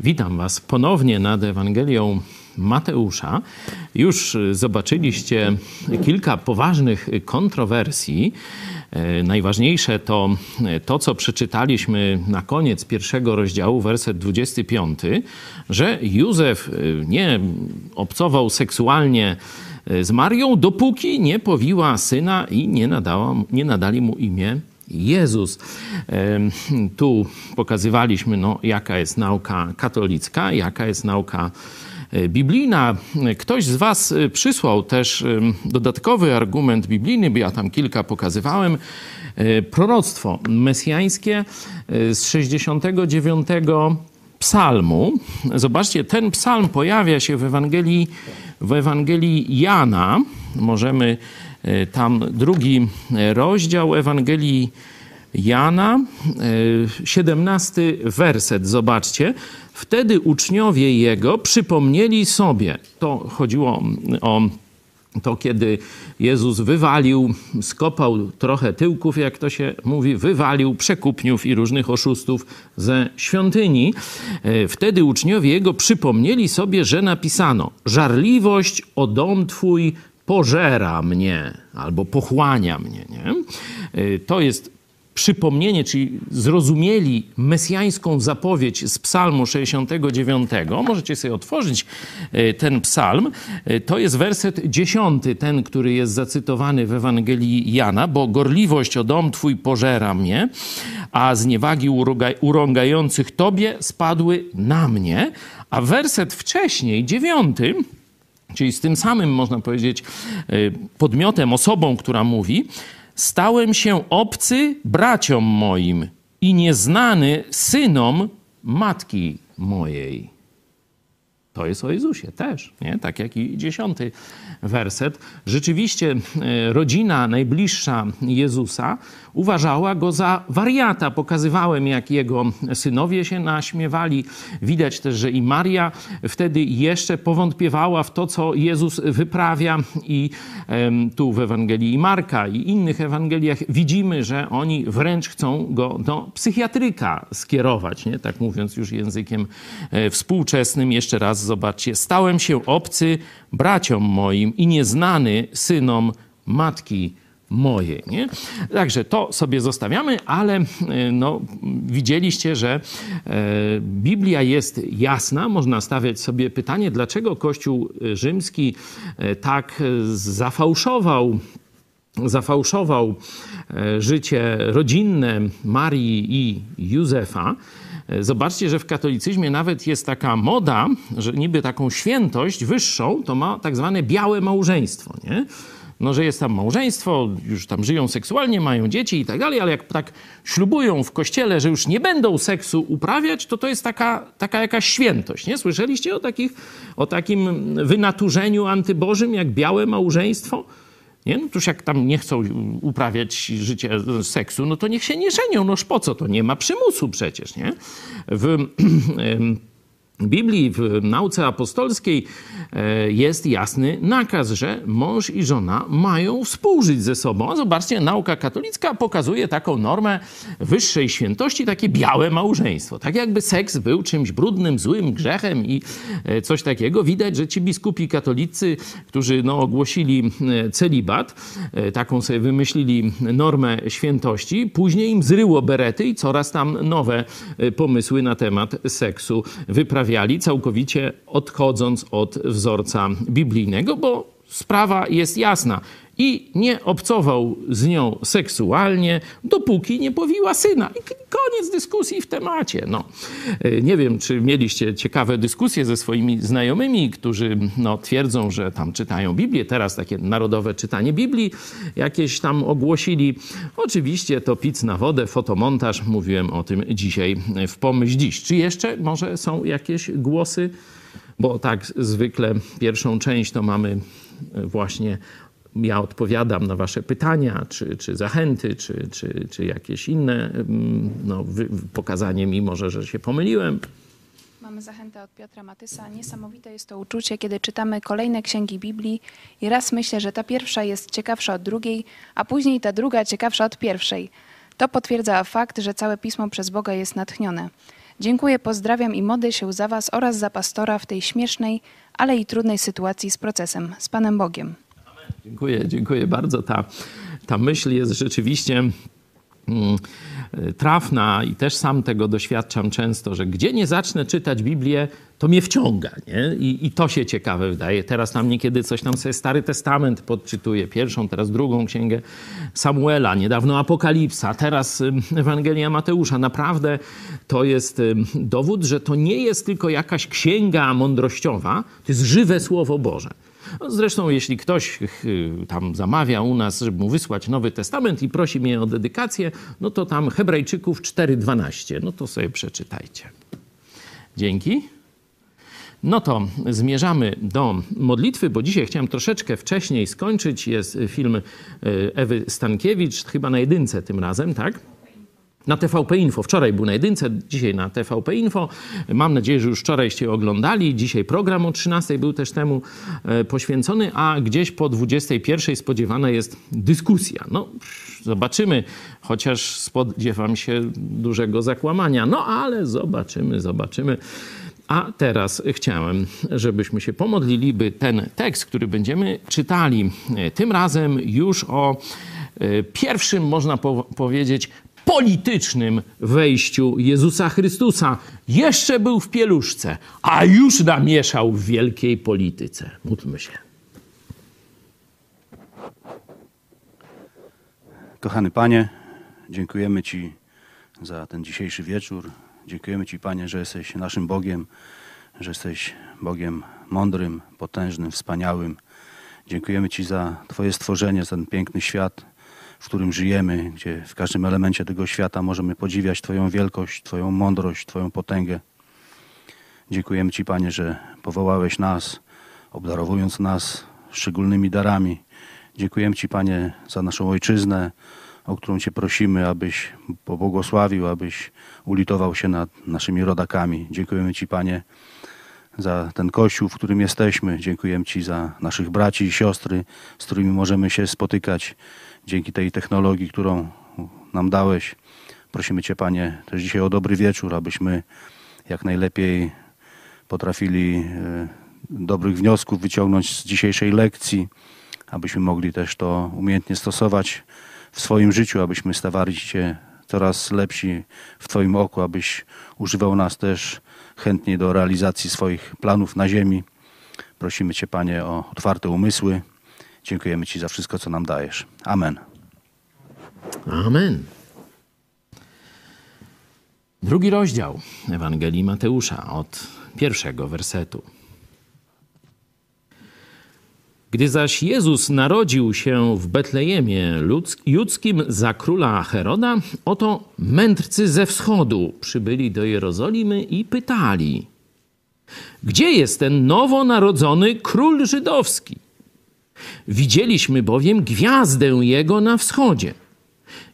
Witam Was ponownie nad Ewangelią Mateusza. Już zobaczyliście kilka poważnych kontrowersji. E, najważniejsze to to, co przeczytaliśmy na koniec pierwszego rozdziału, werset 25, że Józef e, nie obcował seksualnie e, z Marią, dopóki nie powiła syna i nie, nadała, nie nadali mu imię Jezus. Tu pokazywaliśmy, no, jaka jest nauka katolicka, jaka jest nauka e, biblijna. Ktoś z Was e, przysłał też dodatkowy argument biblijny, bo ja tam kilka pokazywałem. E, proroctwo mesjańskie z 69 psalmu. Zobaczcie, ten psalm pojawia się w Ewangelii, w Ewangelii Jana. Możemy tam drugi rozdział Ewangelii Jana, 17 e, werset, zobaczcie. Wtedy uczniowie jego przypomnieli sobie, to chodziło o to, kiedy Jezus wywalił, skopał trochę tyłków, jak to się mówi, wywalił przekupniów i różnych oszustów ze świątyni. Wtedy uczniowie jego przypomnieli sobie, że napisano: Żarliwość o dom twój pożera mnie albo pochłania mnie. Nie? Y, to jest przypomnienie, czyli zrozumieli mesjańską zapowiedź z Psalmu 69. Możecie sobie otworzyć y, ten psalm. Y, to jest werset 10, ten, który jest zacytowany w Ewangelii Jana, bo gorliwość o dom Twój pożera mnie, a zniewagi urągających Tobie spadły na mnie. A werset wcześniej, dziewiąty, Czyli z tym samym, można powiedzieć, y, podmiotem, osobą, która mówi, stałem się obcy braciom moim i nieznany synom matki mojej. To jest o Jezusie też, nie? tak jak i dziesiąty werset. Rzeczywiście e, rodzina najbliższa Jezusa uważała go za wariata. Pokazywałem, jak jego synowie się naśmiewali. Widać też, że i Maria wtedy jeszcze powątpiewała w to, co Jezus wyprawia. I tu w Ewangelii Marka i innych Ewangeliach widzimy, że oni wręcz chcą go do psychiatryka skierować, nie? tak mówiąc już językiem e, współczesnym. Jeszcze raz zobaczcie, stałem się obcy braciom moim i nieznany synom matki mojej. Nie? Także to sobie zostawiamy, ale e, no, widzieliście, że e, Biblia jest jasna. Można stawiać sobie pytanie, dlaczego Kościół rzymski e, tak zafałszował zafałszował życie rodzinne Marii i Józefa. Zobaczcie, że w katolicyzmie nawet jest taka moda, że niby taką świętość wyższą to ma tak zwane białe małżeństwo, nie? No, że jest tam małżeństwo, już tam żyją seksualnie, mają dzieci i tak dalej, ale jak tak ślubują w kościele, że już nie będą seksu uprawiać, to to jest taka, taka jakaś świętość, nie? Słyszeliście o, takich, o takim wynaturzeniu antybożym jak białe małżeństwo? Nie? No tuż jak tam nie chcą uprawiać życia seksu, no to niech się nie żenią. Noż po co to? Nie ma przymusu przecież, nie? W Biblii, w nauce apostolskiej e, jest jasny nakaz, że mąż i żona mają współżyć ze sobą. Zobaczcie, nauka katolicka pokazuje taką normę wyższej świętości, takie białe małżeństwo. Tak jakby seks był czymś brudnym, złym, grzechem i e, coś takiego. Widać, że ci biskupi katolicy, którzy no, ogłosili e, celibat, taką sobie wymyślili normę świętości, później im zryło berety i coraz tam nowe pomysły na temat seksu wyprawiają całkowicie odchodząc od wzorca biblijnego, bo sprawa jest jasna. I nie obcował z nią seksualnie, dopóki nie powiła syna. I koniec dyskusji w temacie. No, e, nie wiem, czy mieliście ciekawe dyskusje ze swoimi znajomymi, którzy no, twierdzą, że tam czytają Biblię. Teraz takie narodowe czytanie Biblii jakieś tam ogłosili. Oczywiście to pic na wodę, fotomontaż. Mówiłem o tym dzisiaj w Pomyśl Dziś. Czy jeszcze może są jakieś głosy? Bo tak zwykle pierwszą część to mamy właśnie ja odpowiadam na Wasze pytania, czy, czy zachęty, czy, czy, czy jakieś inne mm, no, pokazanie mi może, że się pomyliłem. Mamy zachętę od Piotra Matysa. Niesamowite jest to uczucie, kiedy czytamy kolejne księgi Biblii i raz myślę, że ta pierwsza jest ciekawsza od drugiej, a później ta druga ciekawsza od pierwszej. To potwierdza fakt, że całe pismo przez Boga jest natchnione. Dziękuję, pozdrawiam i modlę się za Was oraz za pastora w tej śmiesznej, ale i trudnej sytuacji z procesem. Z Panem Bogiem. Dziękuję, dziękuję bardzo. Ta, ta myśl jest rzeczywiście Mm, trafna i też sam tego doświadczam często, że gdzie nie zacznę czytać Biblię, to mnie wciąga. Nie? I, I, to się ciekawe wydaje. Teraz nam niekiedy coś tam sobie Stary Testament podczytuję, pierwszą, teraz drugą księgę Samuela, niedawno Apokalipsa, teraz Ewangelia Mateusza. Naprawdę to jest dowód, że to nie jest tylko jakaś księga mądrościowa, to jest żywe Słowo Boże. No, zresztą, jeśli ktoś tam zamawia u nas, żeby mu wysłać Nowy Testament i prosi mnie o dedykację, no to tam Hebrajczyków 4:12. No to sobie przeczytajcie. Dzięki. No to zmierzamy do modlitwy, bo dzisiaj chciałem troszeczkę wcześniej skończyć. Jest film e, Ewy Stankiewicz, chyba na jedynce tym razem, tak? Na TVP Info. Wczoraj był na jedynce, dzisiaj na TVP Info. Mam nadzieję, że już wczorajście oglądali. Dzisiaj program o 13 był też temu e, poświęcony, a gdzieś po 21 spodziewana jest dyskusja. No, zobaczymy, chociaż spodziewam się dużego zakłamania. No, ale zobaczymy, zobaczymy. A teraz chciałem, żebyśmy się pomodlili, by ten tekst, który będziemy czytali, e, tym razem już o e, pierwszym, można po powiedzieć, politycznym wejściu Jezusa Chrystusa. Jeszcze był w pieluszce, a już namieszał w wielkiej polityce. Módlmy się. Kochany Panie, dziękujemy Ci za ten dzisiejszy wieczór. Dziękujemy Ci, Panie, że jesteś naszym Bogiem, że jesteś Bogiem mądrym, potężnym, wspaniałym. Dziękujemy Ci za Twoje stworzenie, za ten piękny świat, w którym żyjemy, gdzie w każdym elemencie tego świata możemy podziwiać Twoją wielkość, Twoją mądrość, Twoją potęgę. Dziękujemy Ci, Panie, że powołałeś nas, obdarowując nas szczególnymi darami. Dziękujemy Ci, Panie, za naszą ojczyznę, o którą Cię prosimy, abyś pobłogosławił, abyś ulitował się nad naszymi rodakami. Dziękujemy Ci, Panie, za ten kościół, w którym jesteśmy. Dziękujemy Ci za naszych braci i siostry, z którymi możemy się spotykać dzięki tej technologii, którą nam dałeś. Prosimy Cię, Panie, też dzisiaj o dobry wieczór, abyśmy jak najlepiej potrafili e, dobrych wniosków wyciągnąć z dzisiejszej lekcji, abyśmy mogli też to umiejętnie stosować w swoim życiu, abyśmy stawali się coraz lepsi w Twoim oku, abyś używał nas też chętnie do realizacji swoich planów na ziemi. Prosimy Cię, Panie, o otwarte umysły, Dziękujemy Ci za wszystko, co nam dajesz. Amen. Amen. Drugi rozdział Ewangelii Mateusza od pierwszego wersetu. Gdy zaś Jezus narodził się w Betlejemie judzkim za króla Heroda, oto mędrcy ze wschodu przybyli do Jerozolimy i pytali: Gdzie jest ten nowonarodzony król żydowski? Widzieliśmy bowiem gwiazdę jego na wschodzie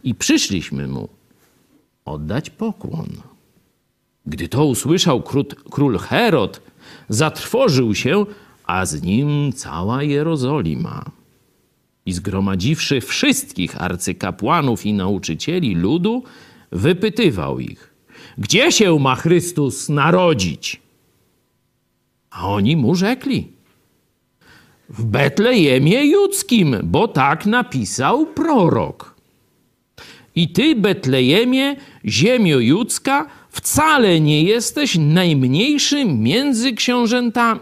i przyszliśmy mu oddać pokłon. Gdy to usłyszał król Herod, zatrwożył się, a z nim cała Jerozolima. I zgromadziwszy wszystkich arcykapłanów i nauczycieli ludu, wypytywał ich, gdzie się ma Chrystus narodzić? A oni mu rzekli, w Betlejemie Judzkim, bo tak napisał prorok. I ty, Betlejemie, ziemio judzka, wcale nie jesteś najmniejszym między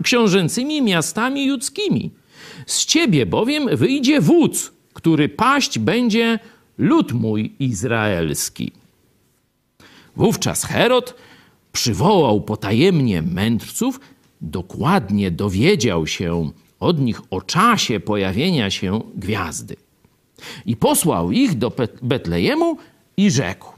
książęcymi miastami judzkimi. Z ciebie bowiem wyjdzie wódz, który paść będzie lud mój izraelski. Wówczas Herod przywołał potajemnie mędrców, dokładnie dowiedział się, od nich o czasie pojawienia się gwiazdy. I posłał ich do Betlejemu i rzekł: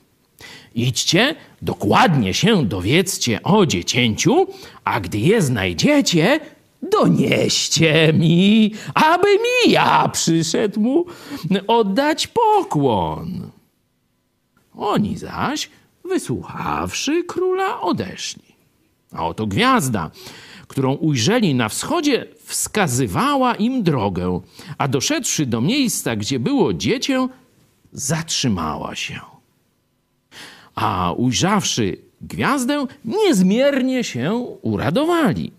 Idźcie, dokładnie się dowiedzcie o dziecięciu, a gdy je znajdziecie, donieście mi, aby mi ja przyszedł mu oddać pokłon. Oni zaś, wysłuchawszy króla, odeszli. A oto gwiazda, którą ujrzeli na wschodzie, wskazywała im drogę, a doszedłszy do miejsca, gdzie było dziecię, zatrzymała się. A ujrzawszy gwiazdę, niezmiernie się uradowali.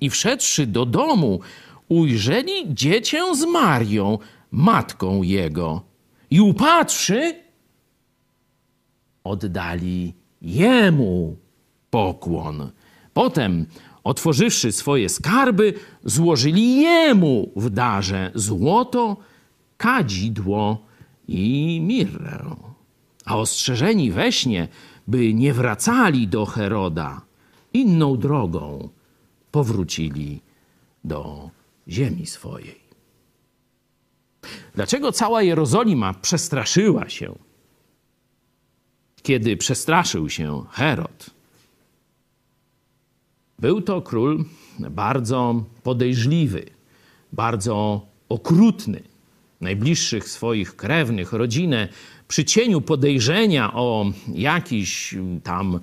I wszedłszy do domu, ujrzeli dziecię z Marią, matką jego. I upatrzy, oddali jemu pokłon. Potem, otworzywszy swoje skarby, złożyli jemu w darze złoto, kadzidło i mirrę. A ostrzeżeni we śnie, by nie wracali do Heroda, inną drogą powrócili do ziemi swojej. Dlaczego cała Jerozolima przestraszyła się, kiedy przestraszył się Herod? Był to król bardzo podejrzliwy, bardzo okrutny. Najbliższych swoich krewnych, rodzinę przy cieniu podejrzenia o jakiś tam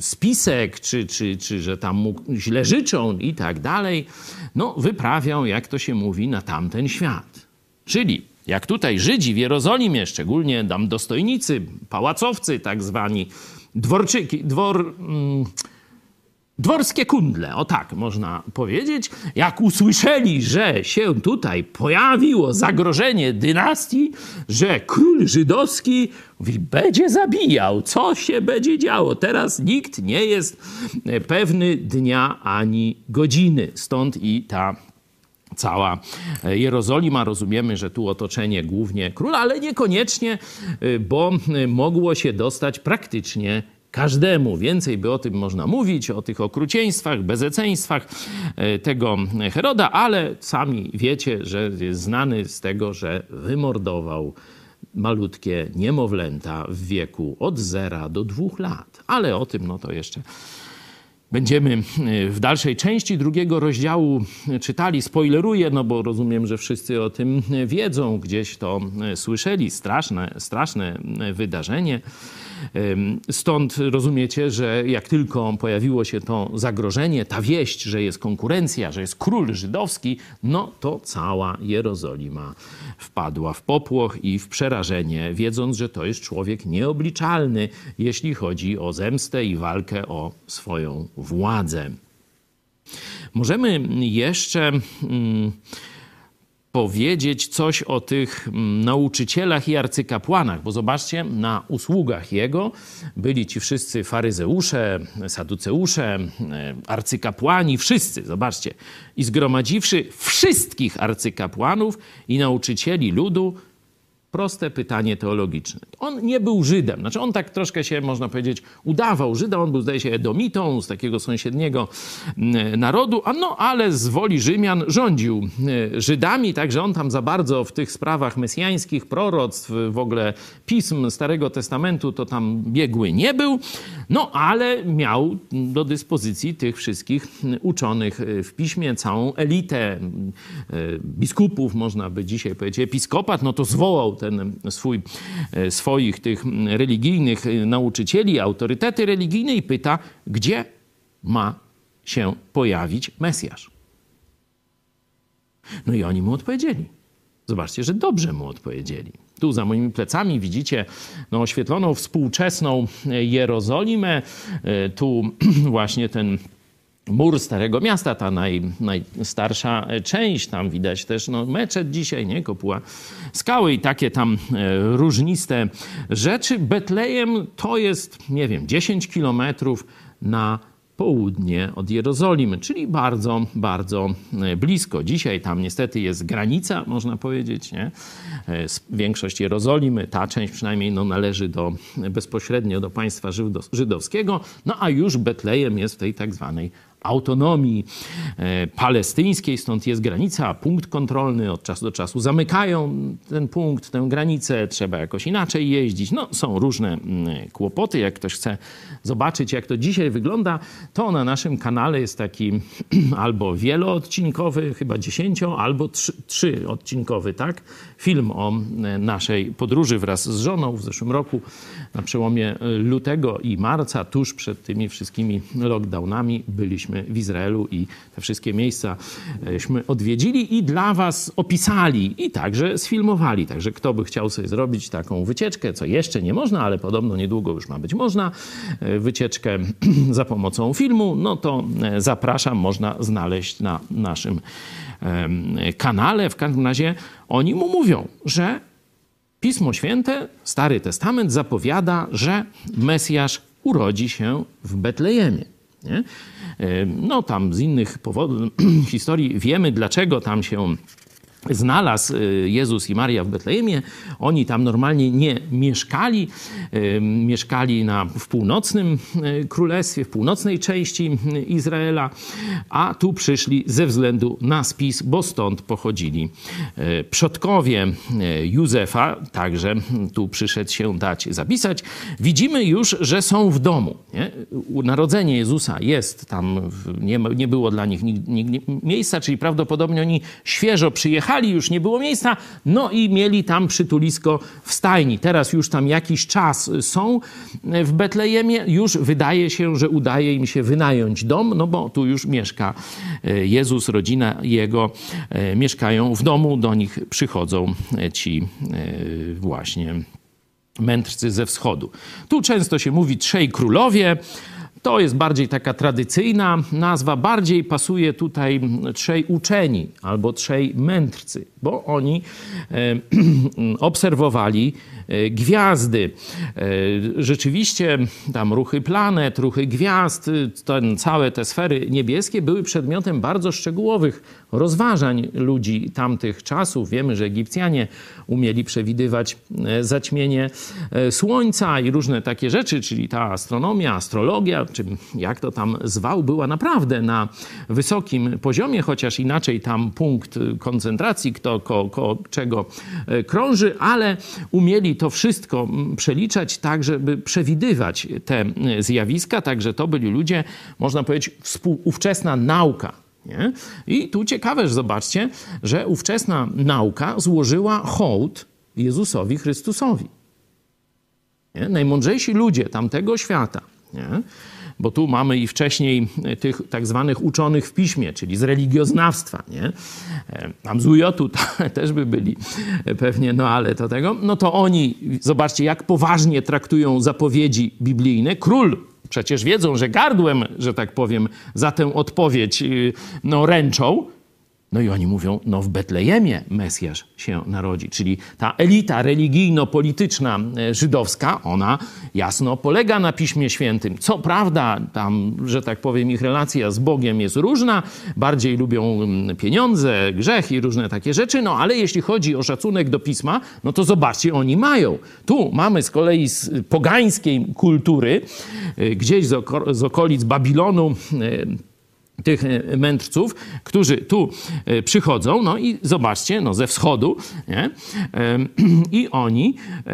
spisek, czy, czy, czy że tam mu źle życzą i tak dalej, no wyprawiał, jak to się mówi, na tamten świat. Czyli jak tutaj Żydzi w Jerozolimie, szczególnie tam dostojnicy, pałacowcy tak zwani, dworczyki, dwor... Mm, Dworskie kundle, o tak można powiedzieć, jak usłyszeli, że się tutaj pojawiło zagrożenie dynastii, że król żydowski mówi, będzie zabijał, co się będzie działo. Teraz nikt nie jest pewny dnia ani godziny. Stąd i ta cała Jerozolima. Rozumiemy, że tu otoczenie głównie króla, ale niekoniecznie, bo mogło się dostać praktycznie każdemu. Więcej by o tym można mówić, o tych okrucieństwach, bezeceństwach e, tego Heroda, ale sami wiecie, że jest znany z tego, że wymordował malutkie niemowlęta w wieku od zera do dwóch lat. Ale o tym no to jeszcze będziemy e, w dalszej części drugiego rozdziału czytali. Spoileruję, no bo rozumiem, że wszyscy o tym wiedzą, gdzieś to e, słyszeli. Straszne, straszne wydarzenie. Stąd rozumiecie, że jak tylko pojawiło się to zagrożenie, ta wieść, że jest konkurencja, że jest król żydowski, no to cała Jerozolima wpadła w popłoch i w przerażenie, wiedząc, że to jest człowiek nieobliczalny, jeśli chodzi o zemstę i walkę o swoją władzę. Możemy jeszcze. Hmm, powiedzieć coś o tych mm, nauczycielach i arcykapłanach, bo zobaczcie, na usługach jego byli ci wszyscy faryzeusze, saduceusze, e, arcykapłani, wszyscy, zobaczcie. I zgromadziwszy wszystkich arcykapłanów i nauczycieli ludu, proste pytanie teologiczne. On nie był Żydem, znaczy on tak troszkę się, można powiedzieć, udawał. Żyda, on był, zdaje się, Edomitą z takiego sąsiedniego mm, narodu, a no ale z woli Rzymian rządził e, Żydami, także on tam za bardzo w tych sprawach mesjańskich, proroctw, w ogóle pism Starego Testamentu, to tam biegły nie był, no ale miał do dyspozycji tych wszystkich uczonych w piśmie, całą elitę e, biskupów, można by dzisiaj powiedzieć, episkopat, no to zwołał ten swój, e, swoich tych religijnych nauczycieli, autorytety religijne i pyta, gdzie ma się pojawić Mesjasz. No i oni mu odpowiedzieli. Zobaczcie, że dobrze mu odpowiedzieli. Tu za moimi plecami widzicie no, oświetloną współczesną Jerozolimę. E, tu właśnie ten mur Starego Miasta, ta naj, najstarsza część. Tam widać też no, meczet dzisiaj, nie? Kopuła skały i takie tam e, różniste rzeczy. Betlejem to jest, nie wiem, 10 kilometrów na południe od Jerozolimy, czyli bardzo, bardzo e, blisko. Dzisiaj tam niestety jest granica, można powiedzieć. Nie? E, większość Jerozolimy, ta część przynajmniej no, należy do, bezpośrednio do państwa żydowskiego, no a już Betlejem jest w tej tak zwanej autonomii e, palestyńskiej, stąd jest granica, punkt kontrolny od czasu do czasu zamykają ten punkt, tę granicę, trzeba jakoś inaczej jeździć. No, są różne mm, kłopoty. Jak ktoś chce zobaczyć, jak to dzisiaj wygląda, to na naszym kanale jest taki albo wieloodcinkowy, chyba dziesięcio, albo trzy, trzyodcinkowy, tak? Film o e, naszej podróży wraz z żoną w zeszłym roku na przełomie lutego i marca, tuż przed tymi wszystkimi lockdownami byliśmy w Izraelu i te wszystkie miejscaśmy odwiedzili i dla was opisali i także sfilmowali. Także kto by chciał sobie zrobić taką wycieczkę, co jeszcze nie można, ale podobno niedługo już ma być można, e, wycieczkę za pomocą filmu, no to e, zapraszam, można znaleźć na naszym kanale. W każdym razie oni mu mówią, że Pismo Święte, Stary Testament zapowiada, że Mesjasz urodzi się w Betlejemie. Nie? No tam z innych powodów, historii wiemy, dlaczego tam się znalazł y, Jezus i Maria w Betlejemie. Oni tam normalnie nie mieszkali. Y, mieszkali na, w północnym y, królestwie, w północnej części Izraela, a tu przyszli ze względu na spis, bo stąd pochodzili przodkowie Józefa. Także tu przyszedł się dać zapisać. Widzimy już, że są w domu. Nie? Narodzenie Jezusa jest tam, nie, nie było dla nich miejsca, czyli prawdopodobnie oni świeżo przyjechali wyjechali, już nie było miejsca, no i mieli tam przytulisko w stajni. Teraz już tam jakiś czas są w Betlejemie, już wydaje się, że udaje im się wynająć dom, no bo tu już mieszka e, Jezus, rodzina jego e, mieszkają w domu, do nich przychodzą e, ci właśnie mędrcy ze wschodu. Tu często się mówi trzej królowie, to jest bardziej taka tradycyjna nazwa, bardziej pasuje tutaj trzej uczeni albo trzej mędrcy, bo oni obserwowali gwiazdy. E, rzeczywiście tam ruchy planet, ruchy gwiazd, ten, całe te sfery niebieskie były przedmiotem bardzo szczegółowych rozważań ludzi tamtych czasów. Wiemy, że Egipcjanie umieli przewidywać zaćmienie słońca i różne takie rzeczy, czyli ta astronomia, astrologia, czy jak to tam zwał, była naprawdę na wysokim poziomie, chociaż inaczej tam punkt koncentracji, kto ko, ko, czego e, krąży, ale umieli to wszystko przeliczać tak, żeby przewidywać te zjawiska, także to byli ludzie, można powiedzieć, współówczesna nauka. Nie? I tu ciekawe, że zobaczcie, że ówczesna nauka złożyła hołd Jezusowi Chrystusowi. Nie? Najmądrzejsi ludzie tamtego świata nie? Bo tu mamy i wcześniej e, tych tak zwanych uczonych w piśmie, czyli z religioznawstwa, nie? E, tam z UJ-u też by byli e, pewnie, no ale to tego, no to oni, zobaczcie, jak poważnie traktują zapowiedzi biblijne. Król przecież wiedzą, że gardłem, że tak powiem, za tę odpowiedź y, no, ręczą, no i oni mówią, no w Betlejemie Mesjasz się narodzi. Czyli ta elita religijno-polityczna e, żydowska, ona jasno polega na Piśmie Świętym. Co prawda, tam, że tak powiem, ich relacja z Bogiem jest różna. Bardziej lubią mm, pieniądze, grzech i różne takie rzeczy. No ale jeśli chodzi o szacunek do Pisma, no to zobaczcie, oni mają. Tu mamy z kolei z pogańskiej kultury, e, gdzieś z okolic Babilonu, e, tych e, mędrców, którzy tu e, przychodzą, no i zobaczcie, no ze wschodu, nie? i oni e,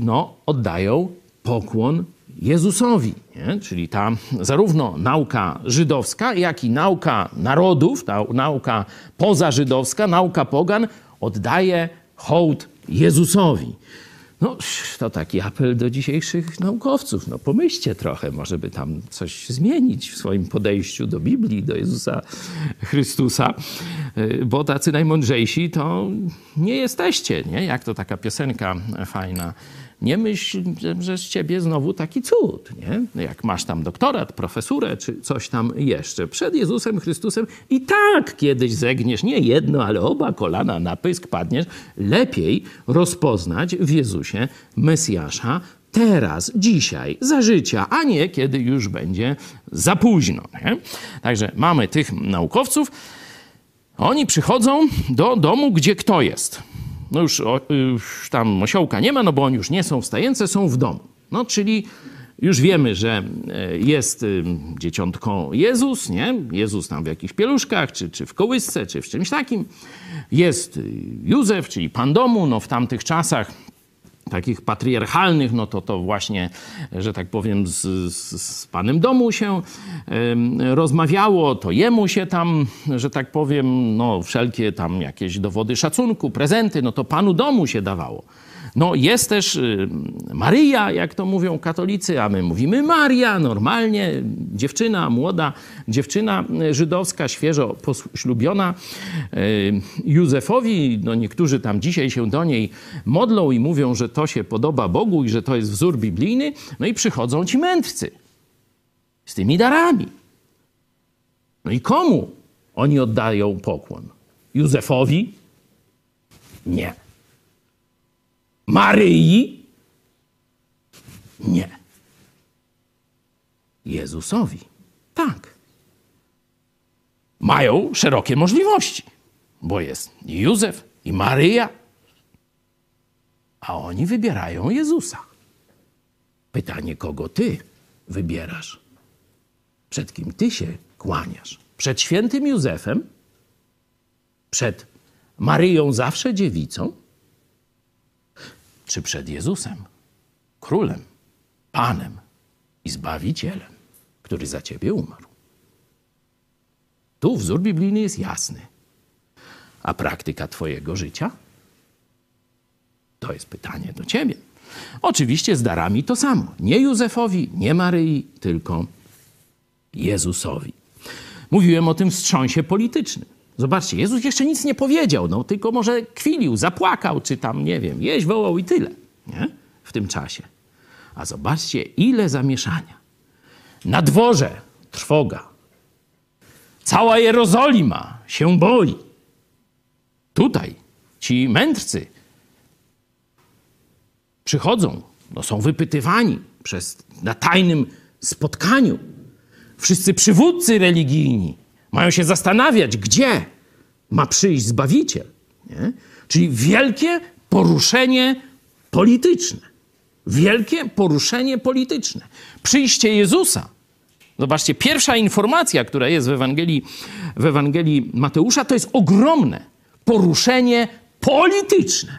no, oddają pokłon Jezusowi. Nie? Czyli ta zarówno nauka żydowska, jak i nauka narodów, ta nauka pozażydowska, nauka pogan oddaje hołd Jezusowi. No, to taki apel do dzisiejszych naukowców. No, pomyślcie trochę, może by tam coś zmienić w swoim podejściu do Biblii, do Jezusa Chrystusa, y, bo tacy najmądrzejsi to nie jesteście, nie? Jak to taka piosenka fajna nie myśl, że z ciebie znowu taki cud, nie? Jak masz tam doktorat, profesurę czy coś tam jeszcze. Przed Jezusem Chrystusem i tak kiedyś zegniesz nie jedno, ale oba kolana na pysk padniesz. Lepiej rozpoznać w Jezusie Mesjasza teraz, dzisiaj, za życia, a nie kiedy już będzie za późno. Nie? Także mamy tych naukowców. Oni przychodzą do domu, gdzie kto jest? No już, już tam osiołka nie ma, no bo oni już nie są w stajence, są w domu. No czyli już wiemy, że e, jest dzieciątko Jezus, nie? Jezus tam w jakichś pieluszkach, czy, czy w kołysce, czy w czymś takim. Jest y, Józef, czyli pan domu, no w tamtych czasach takich patriarchalnych, no to to właśnie, że tak powiem, z, z, z panem domu się y, rozmawiało, to jemu się tam, że tak powiem, no wszelkie tam jakieś dowody szacunku, prezenty, no to panu domu się dawało. No jest też y, Maryja, jak to mówią katolicy, a my mówimy Maria, normalnie, dziewczyna, młoda dziewczyna żydowska, świeżo poślubiona y, Józefowi. No niektórzy tam dzisiaj się do niej modlą i mówią, że to się podoba Bogu i że to jest wzór biblijny. No i przychodzą ci mędrcy z tymi darami. No i komu oni oddają pokłon? Józefowi? Nie. Maryi? Nie. Jezusowi? Tak. Mają szerokie możliwości, bo jest i Józef, i Maryja, a oni wybierają Jezusa. Pytanie, kogo ty wybierasz? Przed kim ty się kłaniasz? Przed świętym Józefem? Przed Maryją zawsze dziewicą? Czy przed Jezusem, królem, panem i zbawicielem, który za ciebie umarł? Tu wzór biblijny jest jasny. A praktyka twojego życia? To jest pytanie do ciebie. Oczywiście z darami to samo. Nie Józefowi, nie Maryi, tylko Jezusowi. Mówiłem o tym wstrząsie politycznym. Zobaczcie, Jezus jeszcze nic nie powiedział, no tylko może kwilił, zapłakał, czy tam, nie wiem, jeść wołał i tyle, nie? W tym czasie. A zobaczcie, ile zamieszania. Na dworze trwoga. Cała Jerozolima się boi. Tutaj ci mędrcy przychodzą, no są wypytywani przez, na tajnym spotkaniu. Wszyscy przywódcy religijni mają się zastanawiać, gdzie ma przyjść Zbawiciel. Nie? Czyli wielkie poruszenie polityczne. Wielkie poruszenie polityczne. Przyjście Jezusa. Zobaczcie, pierwsza informacja, która jest w Ewangelii, w Ewangelii Mateusza, to jest ogromne poruszenie polityczne.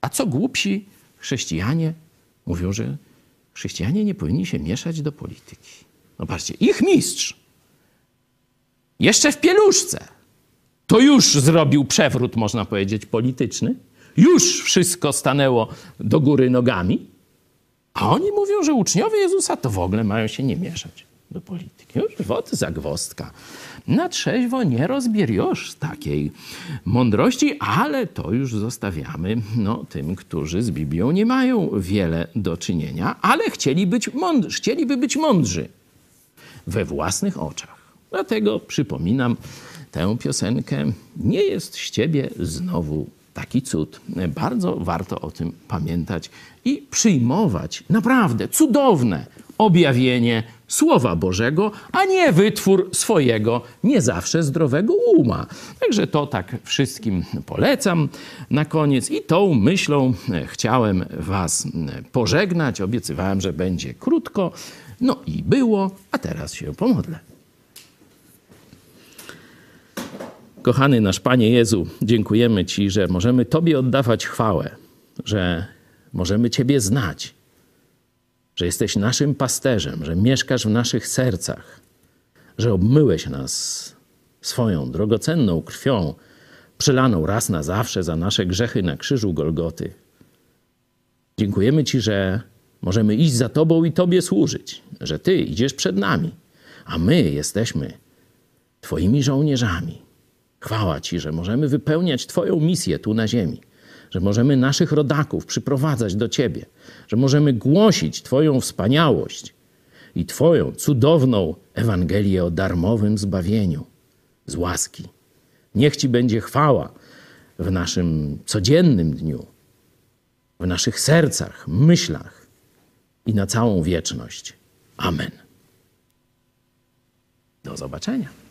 A co głupsi chrześcijanie mówią, że chrześcijanie nie powinni się mieszać do polityki. No patrzcie, ich mistrz jeszcze w pieluszce to już zrobił przewrót, można powiedzieć, polityczny. Już wszystko stanęło do góry nogami. A oni mówią, że uczniowie Jezusa to w ogóle mają się nie mieszać do polityki. Już wod zagwostka. Na trzeźwo nie rozbieriesz takiej mądrości, ale to już zostawiamy no, tym, którzy z Biblią nie mają wiele do czynienia, ale chcieli być mądrzy, chcieliby być mądrzy we własnych oczach. Dlatego przypominam tę piosenkę. Nie jest z ciebie znowu taki cud. Bardzo warto o tym pamiętać i przyjmować naprawdę cudowne objawienie Słowa Bożego, a nie wytwór swojego nie zawsze zdrowego uma. Także to tak wszystkim polecam na koniec i tą myślą chciałem Was pożegnać. Obiecywałem, że będzie krótko. No i było, a teraz się pomodlę. Kochany nasz Panie Jezu, dziękujemy Ci, że możemy Tobie oddawać chwałę, że możemy Ciebie znać, że jesteś naszym pasterzem, że mieszkasz w naszych sercach, że obmyłeś nas swoją drogocenną krwią, przelaną raz na zawsze za nasze grzechy na krzyżu Golgoty. Dziękujemy Ci, że możemy iść za Tobą i Tobie służyć, że Ty idziesz przed nami, a my jesteśmy Twoimi żołnierzami. Chwała Ci, że możemy wypełniać Twoją misję tu na ziemi, że możemy naszych rodaków przyprowadzać do Ciebie, że możemy głosić Twoją wspaniałość i Twoją cudowną Ewangelię o darmowym zbawieniu z łaski. Niech Ci będzie chwała w naszym codziennym dniu, w naszych sercach, myślach i na całą wieczność. Amen. Do zobaczenia.